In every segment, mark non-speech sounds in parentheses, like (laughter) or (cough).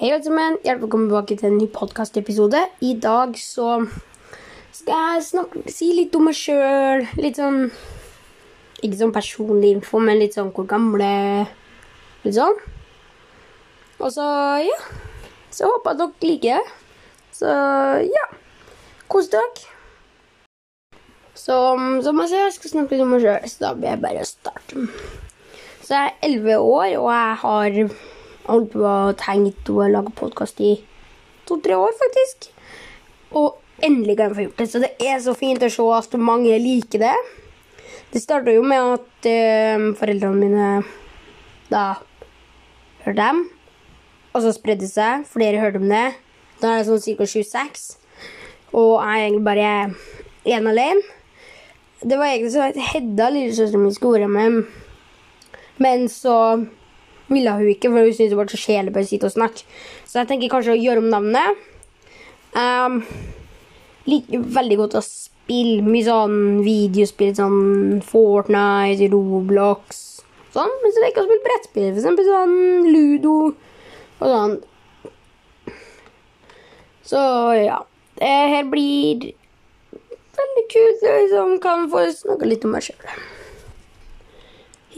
Hei, alle sammen. Hjertelig velkommen tilbake til en ny podkastepisode. I dag så skal jeg snakke, si litt om meg sjøl. Litt sånn Ikke sånn personlig info, men litt sånn hvor gamle Litt sånn. Og så, ja. Så håper at dere liker det. Så ja. Kos dere. Så som jeg sier, jeg skal snakke litt om meg sjøl, så da blir jeg bare starte. Så jeg er elleve år, og jeg har holdt på og tenkt å lage podkast i to-tre år, faktisk. Og endelig kan jeg få gjort det. Så det er så fint å se at mange liker det. Det starta jo med at eh, foreldrene mine da hørte dem. Og så spredde det seg. Flere hørte om det. Da er det sånn ca. 26. Og jeg er egentlig bare én alene. Det var egentlig sånn at Hedda, lillesøsteren min, skulle være med. Men så ville hun ikke, for hun syntes det var så bare å snakke. Så jeg tenker kanskje å gjøre om navnet. Um, liker veldig godt å spille mye sånn videospill, sånn Fortnite, Roblox sånn. Men så liker jeg å spille brettspill, eksempel sånn Ludo og sånn. Så ja. Det her blir veldig kult. Jeg liksom kan få snakke litt om meg sjøl.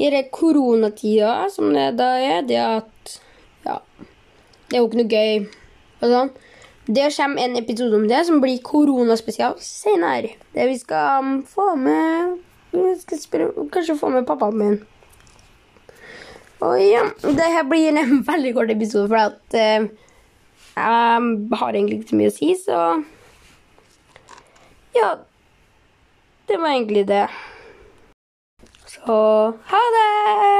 Her det koronatida, som det da er. Det at Ja. Det er jo ikke noe gøy. Og sånn. Det kommer en episode om det, som blir koronaspesial senere. Det vi skal få med vi skal spørre, Kanskje få med pappaen min. Og ja, det her blir en (laughs) veldig kort episode, for at eh, jeg har egentlig ikke så mye å si, så Ja. Det var egentlig det. Så ha det!